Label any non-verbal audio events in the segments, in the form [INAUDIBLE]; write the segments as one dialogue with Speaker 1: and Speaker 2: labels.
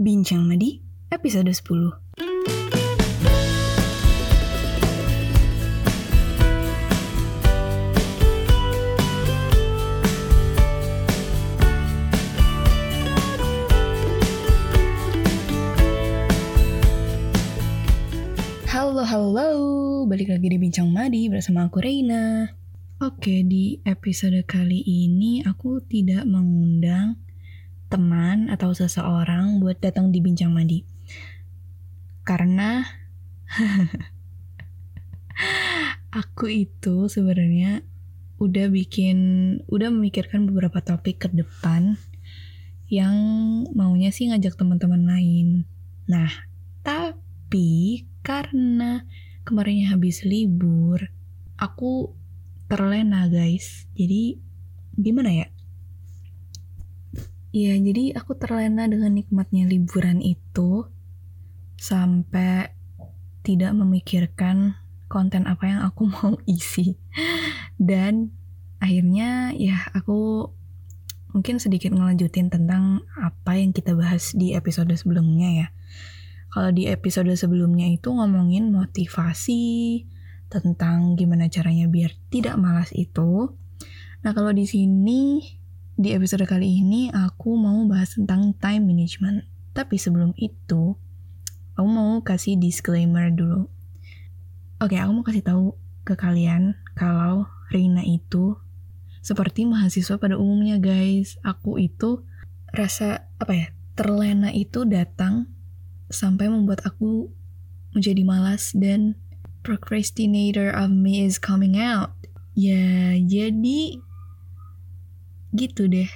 Speaker 1: Bincang Madi, episode 10. Halo, halo, balik lagi di Bincang Madi bersama aku Reina. Oke, di episode kali ini aku tidak mengundang teman atau seseorang buat datang di Bincang Madi. Karena [LAUGHS] aku itu sebenarnya udah bikin, udah memikirkan beberapa topik ke depan yang maunya sih ngajak teman-teman lain. Nah, tapi karena kemarinnya habis libur, aku terlena guys. Jadi gimana ya? Ya, jadi aku terlena dengan nikmatnya liburan itu sampai tidak memikirkan konten apa yang aku [LAUGHS] mau isi. Dan akhirnya ya aku mungkin sedikit ngelanjutin tentang apa yang kita bahas di episode sebelumnya ya. Kalau di episode sebelumnya itu ngomongin motivasi tentang gimana caranya biar tidak malas itu. Nah, kalau di sini di episode kali ini aku mau bahas tentang time management. Tapi sebelum itu, aku mau kasih disclaimer dulu. Oke, aku mau kasih tahu ke kalian kalau Rina itu seperti mahasiswa pada umumnya, guys. Aku itu rasa apa ya? Terlena itu datang sampai membuat aku menjadi malas dan procrastinator of me is coming out. Ya, jadi gitu deh.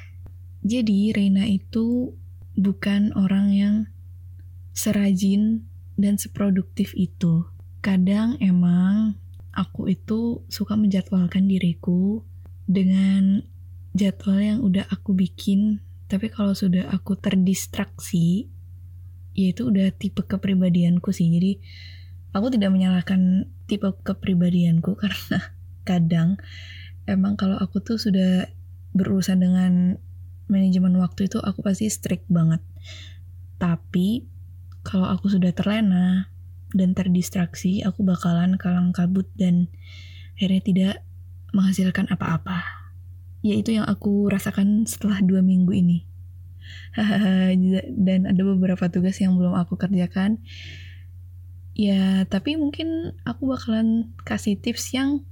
Speaker 1: Jadi Reina itu bukan orang yang serajin dan seproduktif itu. Kadang emang aku itu suka menjadwalkan diriku dengan jadwal yang udah aku bikin, tapi kalau sudah aku terdistraksi, ya itu udah tipe kepribadianku sih jadi aku tidak menyalahkan tipe kepribadianku [LAUGHS] karena kadang emang kalau aku tuh sudah berurusan dengan manajemen waktu itu aku pasti strict banget. Tapi kalau aku sudah terlena dan terdistraksi aku bakalan kalang kabut dan akhirnya tidak menghasilkan apa-apa. Yaitu yang aku rasakan setelah dua minggu ini. [LAUGHS] Dan ada beberapa tugas yang belum aku kerjakan. Ya tapi mungkin aku bakalan kasih tips yang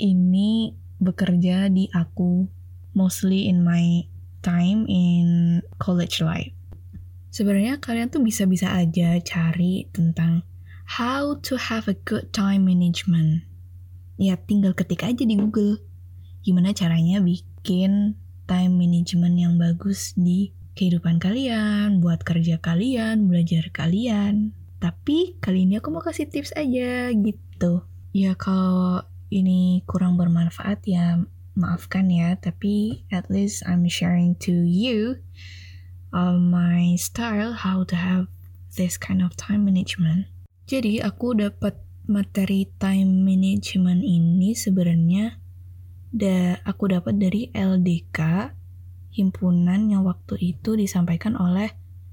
Speaker 1: ini bekerja di aku mostly in my time in college life sebenarnya kalian tuh bisa-bisa aja cari tentang how to have a good time management ya tinggal ketik aja di Google gimana caranya bikin time management yang bagus di kehidupan kalian, buat kerja kalian, belajar kalian. Tapi kali ini aku mau kasih tips aja gitu. Ya kalau ini kurang bermanfaat ya maafkan ya, tapi at least I'm sharing to you uh, my style how to have this kind of time management. Jadi aku dapat materi time management ini sebenarnya da aku dapat dari LDK himpunan yang waktu itu disampaikan oleh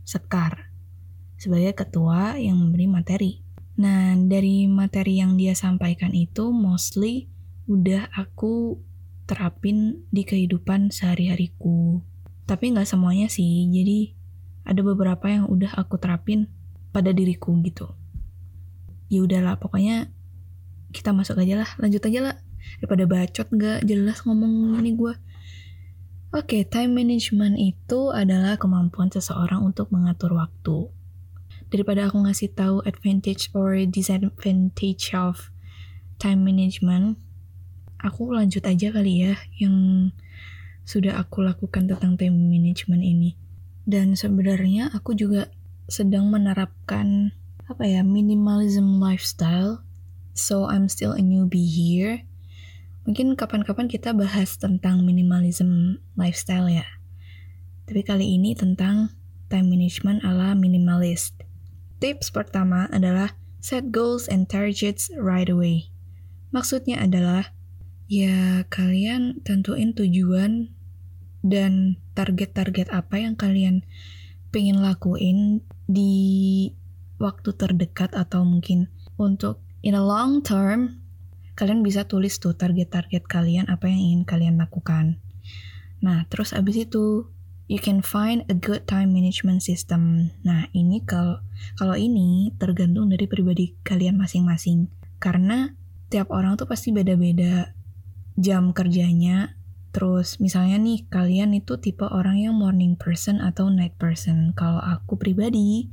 Speaker 1: Sekar sebagai ketua yang memberi materi. Nah, dari materi yang dia sampaikan itu mostly udah aku terapin di kehidupan sehari-hariku. Tapi nggak semuanya sih, jadi ada beberapa yang udah aku terapin pada diriku gitu. Ya udahlah, pokoknya kita masuk aja lah, lanjut aja lah. Daripada bacot nggak jelas ngomong ini gue. Oke, okay, time management itu adalah kemampuan seseorang untuk mengatur waktu. Daripada aku ngasih tahu advantage or disadvantage of time management, aku lanjut aja kali ya yang sudah aku lakukan tentang time management ini. Dan sebenarnya aku juga sedang menerapkan apa ya minimalism lifestyle. So I'm still a newbie here Mungkin kapan-kapan kita bahas tentang minimalism lifestyle ya. Tapi kali ini tentang time management ala minimalist. Tips pertama adalah set goals and targets right away. Maksudnya adalah ya kalian tentuin tujuan dan target-target apa yang kalian pengen lakuin di waktu terdekat atau mungkin untuk in a long term, kalian bisa tulis tuh target-target kalian apa yang ingin kalian lakukan. Nah, terus abis itu you can find a good time management system. Nah, ini kalau kalau ini tergantung dari pribadi kalian masing-masing. Karena tiap orang tuh pasti beda-beda jam kerjanya. Terus misalnya nih kalian itu tipe orang yang morning person atau night person. Kalau aku pribadi,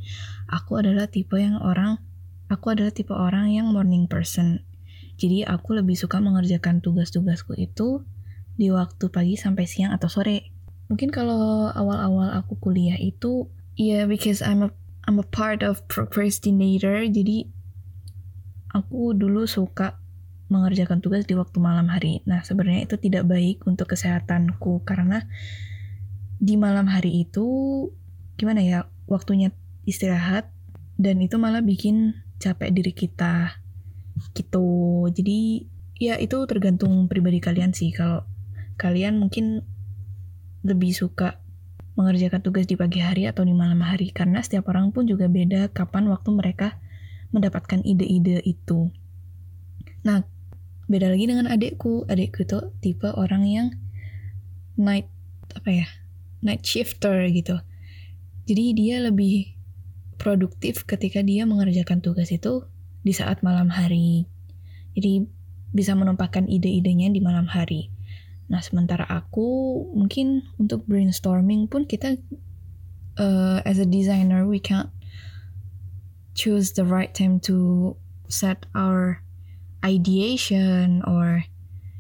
Speaker 1: aku adalah tipe yang orang aku adalah tipe orang yang morning person. Jadi aku lebih suka mengerjakan tugas-tugasku itu di waktu pagi sampai siang atau sore. Mungkin kalau awal-awal aku kuliah itu ya yeah, because I'm a I'm a part of procrastinator jadi aku dulu suka mengerjakan tugas di waktu malam hari. Nah, sebenarnya itu tidak baik untuk kesehatanku karena di malam hari itu gimana ya waktunya istirahat dan itu malah bikin capek diri kita gitu jadi ya itu tergantung pribadi kalian sih kalau kalian mungkin lebih suka mengerjakan tugas di pagi hari atau di malam hari karena setiap orang pun juga beda kapan waktu mereka mendapatkan ide-ide itu. Nah, beda lagi dengan adikku. Adikku itu tipe orang yang night apa ya? night shifter gitu. Jadi dia lebih produktif ketika dia mengerjakan tugas itu di saat malam hari. Jadi bisa menumpahkan ide-idenya di malam hari. Nah, sementara aku mungkin untuk brainstorming pun kita uh, as a designer we can't choose the right time to set our ideation or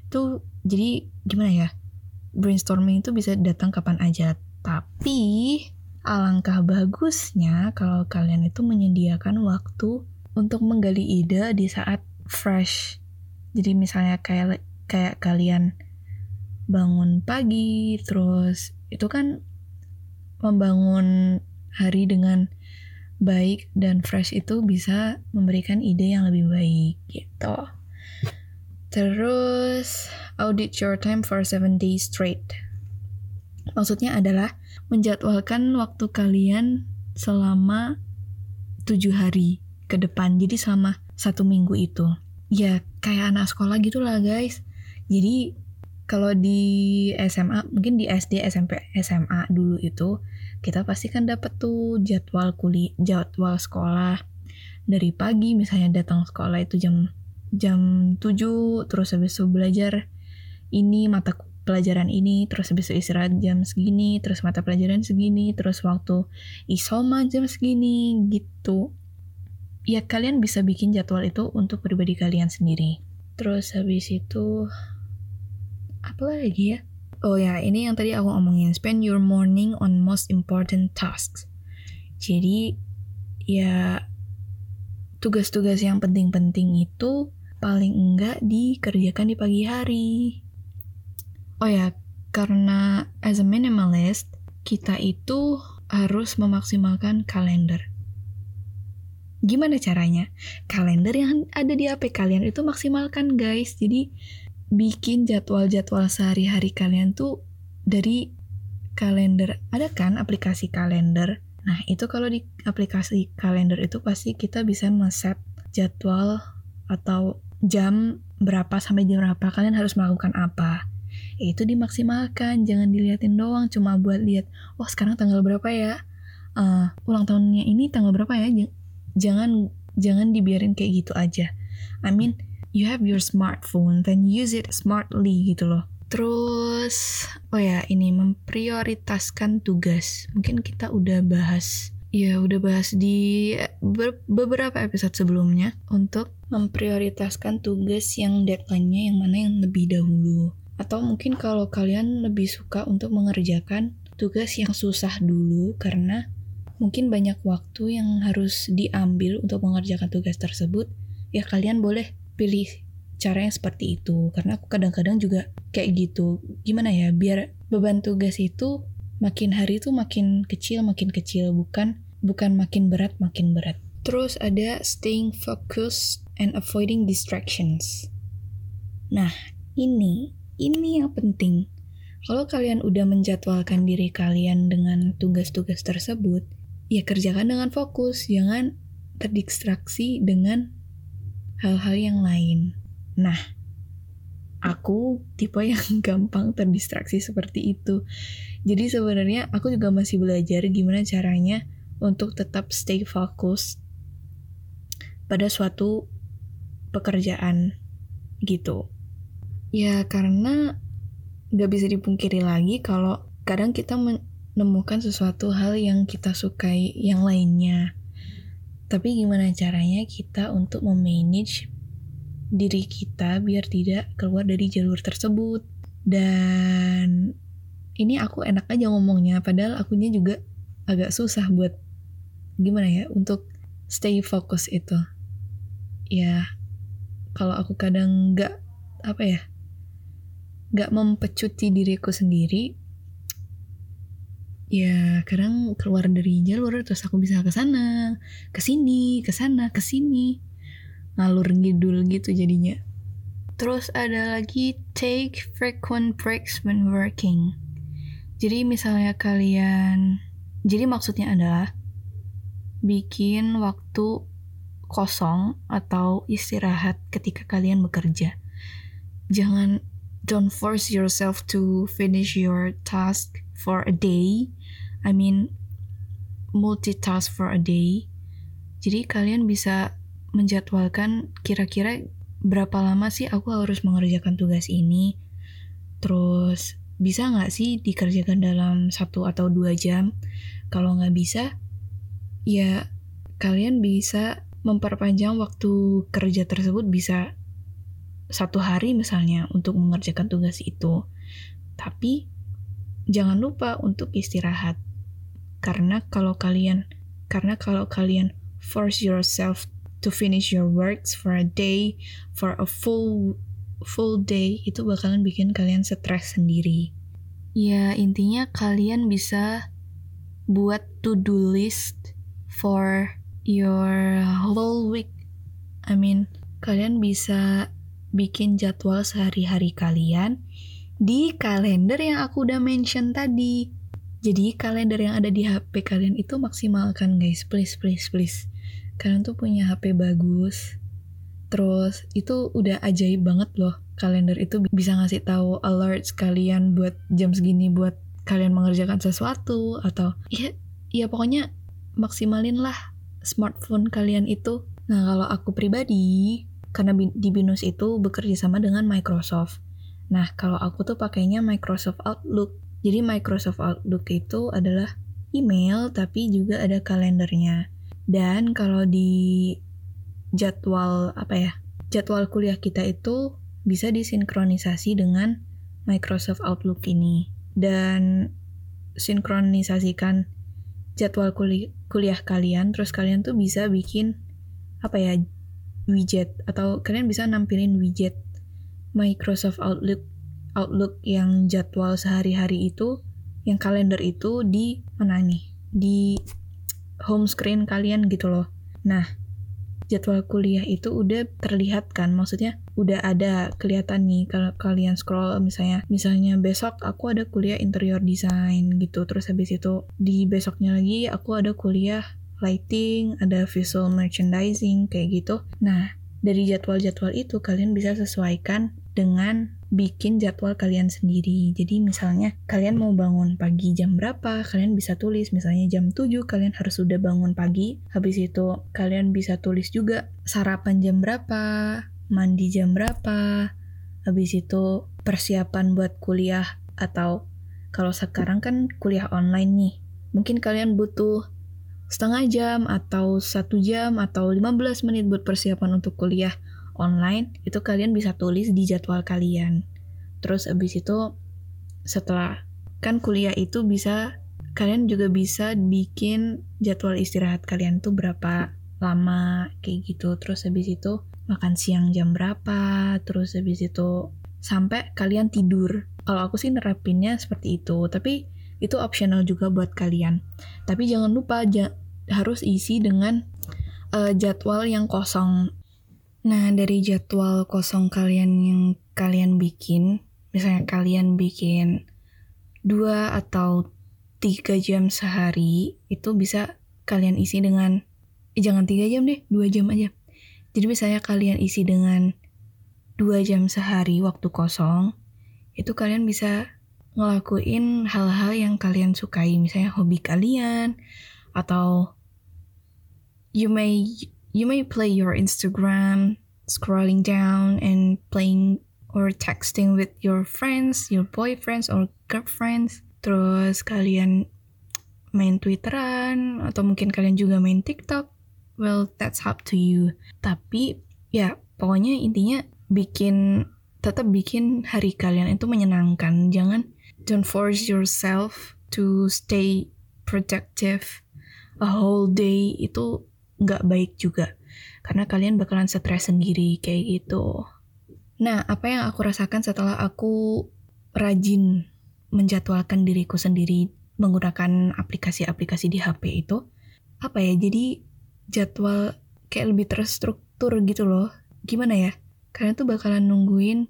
Speaker 1: itu jadi gimana ya brainstorming itu bisa datang kapan aja tapi alangkah bagusnya kalau kalian itu menyediakan waktu untuk menggali ide di saat fresh. Jadi misalnya kayak kayak kalian bangun pagi terus itu kan membangun hari dengan baik dan fresh itu bisa memberikan ide yang lebih baik gitu. Terus audit your time for seven days straight. Maksudnya adalah menjadwalkan waktu kalian selama tujuh hari ke depan. Jadi selama satu minggu itu. Ya kayak anak sekolah gitulah guys. Jadi kalau di SMA, mungkin di SD, SMP, SMA dulu itu, kita pasti kan dapat tuh jadwal kuliah, jadwal sekolah dari pagi misalnya datang sekolah itu jam jam 7 terus habis itu belajar ini mata pelajaran ini terus habis itu istirahat jam segini terus mata pelajaran segini terus waktu isoma jam segini gitu ya kalian bisa bikin jadwal itu untuk pribadi kalian sendiri. Terus habis itu apa lagi ya? Oh ya, ini yang tadi aku omongin, spend your morning on most important tasks. Jadi ya tugas-tugas yang penting-penting itu paling enggak dikerjakan di pagi hari. Oh ya, karena as a minimalist, kita itu harus memaksimalkan kalender. Gimana caranya? Kalender yang ada di HP kalian itu maksimalkan guys. Jadi bikin jadwal-jadwal sehari-hari kalian tuh dari kalender. Ada kan aplikasi kalender? Nah, itu kalau di aplikasi kalender itu pasti kita bisa nge-set jadwal atau jam berapa sampai jam berapa kalian harus melakukan apa. Itu dimaksimalkan, jangan diliatin doang cuma buat lihat, oh sekarang tanggal berapa ya? Uh, ulang tahunnya ini tanggal berapa ya? jangan jangan dibiarin kayak gitu aja I mean you have your smartphone then use it smartly gitu loh. Terus oh ya ini memprioritaskan tugas. Mungkin kita udah bahas ya udah bahas di beberapa episode sebelumnya untuk memprioritaskan tugas yang deadline-nya yang mana yang lebih dahulu. Atau mungkin kalau kalian lebih suka untuk mengerjakan tugas yang susah dulu karena mungkin banyak waktu yang harus diambil untuk mengerjakan tugas tersebut, ya kalian boleh pilih cara yang seperti itu. Karena aku kadang-kadang juga kayak gitu. Gimana ya, biar beban tugas itu makin hari itu makin kecil, makin kecil. Bukan bukan makin berat, makin berat. Terus ada staying focused and avoiding distractions. Nah, ini, ini yang penting. Kalau kalian udah menjadwalkan diri kalian dengan tugas-tugas tersebut, ya kerjakan dengan fokus, jangan terdistraksi dengan hal-hal yang lain. Nah, aku tipe yang [LAUGHS] gampang terdistraksi seperti itu. Jadi sebenarnya aku juga masih belajar gimana caranya untuk tetap stay fokus pada suatu pekerjaan gitu. Ya karena gak bisa dipungkiri lagi kalau kadang kita menemukan sesuatu hal yang kita sukai yang lainnya. Tapi gimana caranya kita untuk memanage diri kita biar tidak keluar dari jalur tersebut. Dan ini aku enak aja ngomongnya, padahal akunya juga agak susah buat gimana ya untuk stay fokus itu. Ya, kalau aku kadang nggak apa ya gak mempecuti diriku sendiri ya kadang keluar dari jalur terus aku bisa ke sana ke sini ke sana ke sini. Ngalur ngidul gitu jadinya. Terus ada lagi take frequent breaks when working. Jadi misalnya kalian jadi maksudnya adalah bikin waktu kosong atau istirahat ketika kalian bekerja. Jangan don't force yourself to finish your task for a day. I mean, multitask for a day. Jadi kalian bisa menjadwalkan kira-kira berapa lama sih aku harus mengerjakan tugas ini. Terus bisa nggak sih dikerjakan dalam satu atau dua jam? Kalau nggak bisa, ya kalian bisa memperpanjang waktu kerja tersebut bisa satu hari misalnya untuk mengerjakan tugas itu. Tapi jangan lupa untuk istirahat. Karena kalau kalian karena kalau kalian force yourself to finish your works for a day, for a full full day itu bakalan bikin kalian stres sendiri. Ya, intinya kalian bisa buat to-do list for your whole week. I mean, kalian bisa bikin jadwal sehari-hari kalian di kalender yang aku udah mention tadi. Jadi kalender yang ada di HP kalian itu maksimalkan guys, please please please. Kalian tuh punya HP bagus. Terus itu udah ajaib banget loh. Kalender itu bisa ngasih tahu alert kalian buat jam segini buat kalian mengerjakan sesuatu atau ya ya pokoknya maksimalin lah smartphone kalian itu. Nah, kalau aku pribadi karena di BINUS itu bekerja sama dengan Microsoft. Nah, kalau aku tuh pakainya Microsoft Outlook. Jadi Microsoft Outlook itu adalah email tapi juga ada kalendernya. Dan kalau di jadwal apa ya? Jadwal kuliah kita itu bisa disinkronisasi dengan Microsoft Outlook ini. Dan sinkronisasikan jadwal kuliah, kalian terus kalian tuh bisa bikin apa ya widget atau kalian bisa nampilin widget Microsoft Outlook Outlook yang jadwal sehari-hari itu yang kalender itu di mana nih? Di home screen kalian gitu loh. Nah jadwal kuliah itu udah terlihat kan? Maksudnya udah ada kelihatan nih kalau kalian scroll misalnya misalnya besok aku ada kuliah interior design gitu. Terus habis itu di besoknya lagi aku ada kuliah lighting, ada visual merchandising, kayak gitu. Nah, dari jadwal-jadwal itu kalian bisa sesuaikan dengan bikin jadwal kalian sendiri. Jadi misalnya kalian mau bangun pagi jam berapa, kalian bisa tulis misalnya jam 7 kalian harus sudah bangun pagi. Habis itu kalian bisa tulis juga sarapan jam berapa, mandi jam berapa. Habis itu persiapan buat kuliah atau kalau sekarang kan kuliah online nih. Mungkin kalian butuh setengah jam atau satu jam atau 15 menit buat persiapan untuk kuliah online, itu kalian bisa tulis di jadwal kalian. Terus abis itu setelah kan kuliah itu bisa kalian juga bisa bikin jadwal istirahat kalian tuh berapa lama kayak gitu. Terus habis itu makan siang jam berapa, terus habis itu sampai kalian tidur. Kalau aku sih nerapinnya seperti itu, tapi itu optional juga buat kalian. Tapi jangan lupa ja harus isi dengan uh, jadwal yang kosong. Nah, dari jadwal kosong kalian yang kalian bikin, misalnya kalian bikin dua atau tiga jam sehari itu bisa kalian isi dengan eh, jangan tiga jam deh dua jam aja. Jadi misalnya kalian isi dengan dua jam sehari waktu kosong itu kalian bisa ngelakuin hal-hal yang kalian sukai misalnya hobi kalian atau you may you may play your Instagram scrolling down and playing or texting with your friends, your boyfriends or girlfriends. Terus kalian main Twitteran atau mungkin kalian juga main TikTok. Well, that's up to you. Tapi ya pokoknya intinya bikin tetap bikin hari kalian itu menyenangkan. Jangan don't force yourself to stay productive a whole day itu nggak baik juga karena kalian bakalan stres sendiri kayak gitu. Nah, apa yang aku rasakan setelah aku rajin menjadwalkan diriku sendiri menggunakan aplikasi-aplikasi di HP itu, apa ya, jadi jadwal kayak lebih terstruktur gitu loh. Gimana ya? Kalian tuh bakalan nungguin,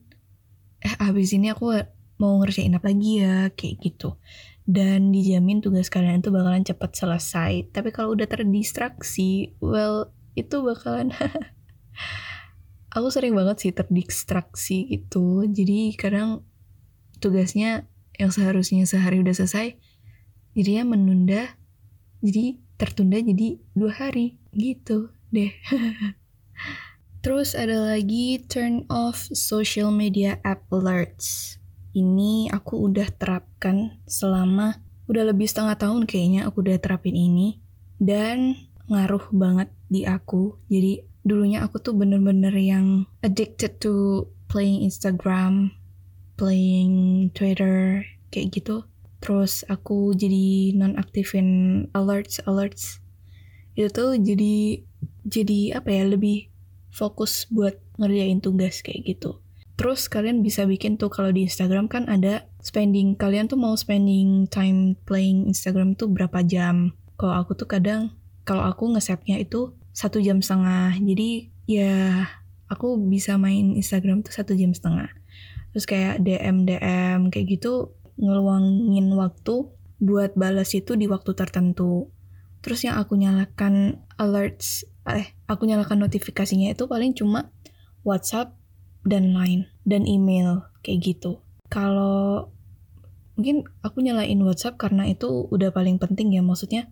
Speaker 1: eh habis ini aku mau ngerjain apa lagi ya, kayak gitu. Dan dijamin tugas kalian itu bakalan cepat selesai. Tapi kalau udah terdistraksi, well, itu bakalan [LAUGHS] aku sering banget sih terdistraksi gitu. Jadi kadang tugasnya yang seharusnya sehari udah selesai jadinya menunda jadi tertunda jadi dua hari. Gitu deh. [LAUGHS] Terus ada lagi turn off social media app alerts ini aku udah terapkan selama udah lebih setengah tahun kayaknya aku udah terapin ini dan ngaruh banget di aku jadi dulunya aku tuh bener-bener yang addicted to playing Instagram, playing Twitter, kayak gitu. Terus aku jadi nonaktifin alerts alerts. Itu tuh jadi jadi apa ya lebih fokus buat ngerjain tugas kayak gitu. Terus kalian bisa bikin tuh kalau di Instagram kan ada spending kalian tuh mau spending time playing Instagram tuh berapa jam. Kalau aku tuh kadang kalau aku ngesetnya itu satu jam setengah. Jadi ya aku bisa main Instagram tuh satu jam setengah. Terus kayak DM DM kayak gitu ngeluangin waktu buat balas itu di waktu tertentu. Terus yang aku nyalakan alerts eh aku nyalakan notifikasinya itu paling cuma WhatsApp dan Line dan email kayak gitu kalau mungkin aku nyalain WhatsApp karena itu udah paling penting ya maksudnya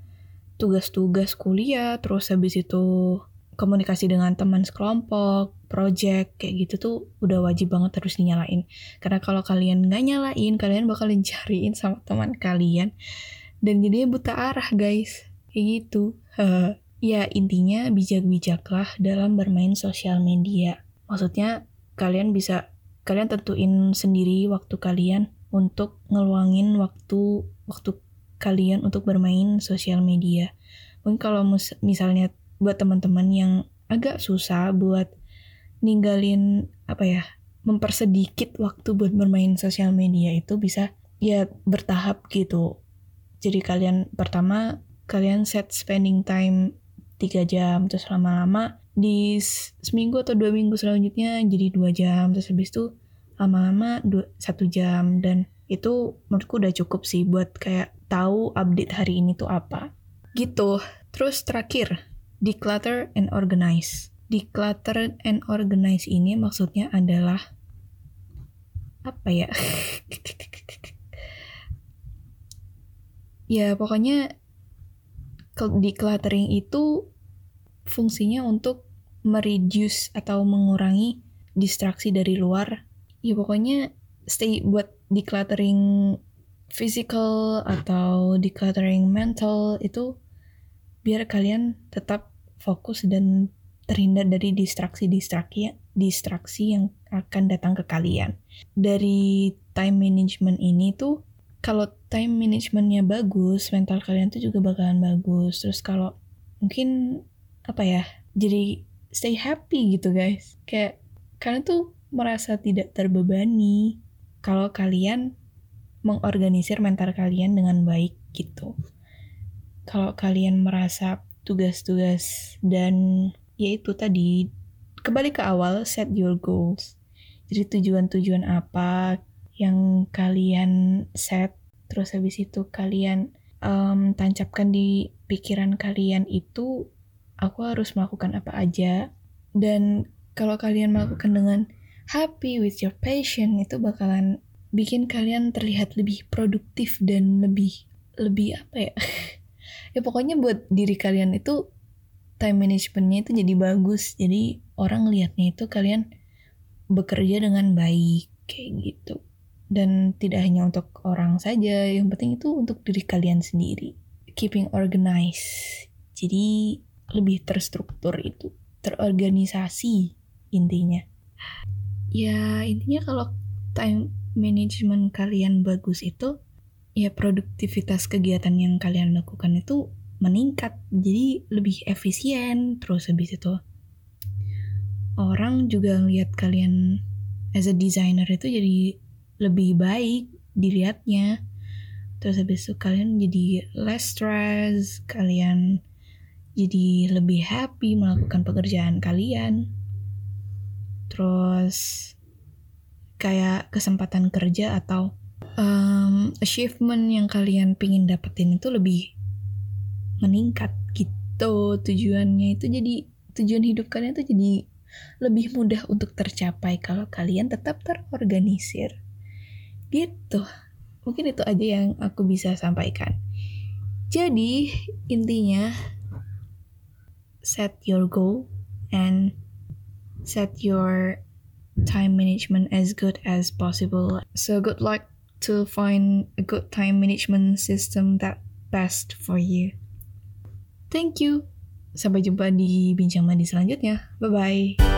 Speaker 1: tugas-tugas kuliah, terus habis itu komunikasi dengan teman sekelompok, project, kayak gitu tuh udah wajib banget harus dinyalain. Karena kalau kalian nggak nyalain, kalian bakal [LAUGHS] cariin sama teman kalian. Dan jadinya buta arah guys. Kayak gitu. ya intinya bijak-bijaklah dalam bermain sosial media. Maksudnya kalian bisa, kalian tentuin sendiri waktu kalian untuk ngeluangin waktu waktu kalian untuk bermain sosial media. Mungkin kalau misalnya buat teman-teman yang agak susah buat ninggalin apa ya, mempersedikit waktu buat bermain sosial media itu bisa ya bertahap gitu. Jadi kalian pertama kalian set spending time 3 jam terus lama-lama di seminggu atau dua minggu selanjutnya jadi dua jam terus habis itu lama-lama satu jam dan itu menurutku udah cukup sih buat kayak tahu update hari ini tuh apa. Gitu. Terus terakhir, declutter and organize. Declutter and organize ini maksudnya adalah apa ya? [LAUGHS] ya pokoknya decluttering itu fungsinya untuk mereduce atau mengurangi distraksi dari luar. Ya pokoknya stay buat decluttering physical atau decluttering mental itu biar kalian tetap fokus dan terhindar dari distraksi-distraksi distraksi yang akan datang ke kalian. Dari time management ini tuh kalau time managementnya bagus, mental kalian tuh juga bakalan bagus. Terus kalau mungkin apa ya, jadi stay happy gitu guys. Kayak kalian tuh merasa tidak terbebani kalau kalian mengorganisir mental kalian dengan baik gitu. Kalau kalian merasa tugas-tugas dan yaitu tadi kembali ke awal set your goals. Jadi tujuan-tujuan apa yang kalian set terus habis itu kalian um, tancapkan di pikiran kalian itu aku harus melakukan apa aja. Dan kalau kalian melakukan dengan happy with your passion itu bakalan bikin kalian terlihat lebih produktif dan lebih lebih apa ya? [LAUGHS] Ya pokoknya buat diri kalian itu time managementnya itu jadi bagus. Jadi orang lihatnya itu kalian bekerja dengan baik kayak gitu. Dan tidak hanya untuk orang saja yang penting itu untuk diri kalian sendiri. Keeping organized. Jadi lebih terstruktur itu terorganisasi intinya. Ya intinya kalau time management kalian bagus itu ya produktivitas kegiatan yang kalian lakukan itu meningkat. Jadi lebih efisien terus habis itu orang juga ngeliat kalian as a designer itu jadi lebih baik dilihatnya. Terus habis itu kalian jadi less stress kalian jadi lebih happy melakukan pekerjaan kalian terus kayak kesempatan kerja atau um, achievement yang kalian pingin dapetin itu lebih meningkat gitu tujuannya itu jadi tujuan hidup kalian itu jadi lebih mudah untuk tercapai kalau kalian tetap terorganisir Gitu. Mungkin itu aja yang aku bisa sampaikan. Jadi, intinya set your goal and set your time management as good as possible. So good luck to find a good time management system that best for you. Thank you. Sampai jumpa di bincang mandi selanjutnya. Bye bye.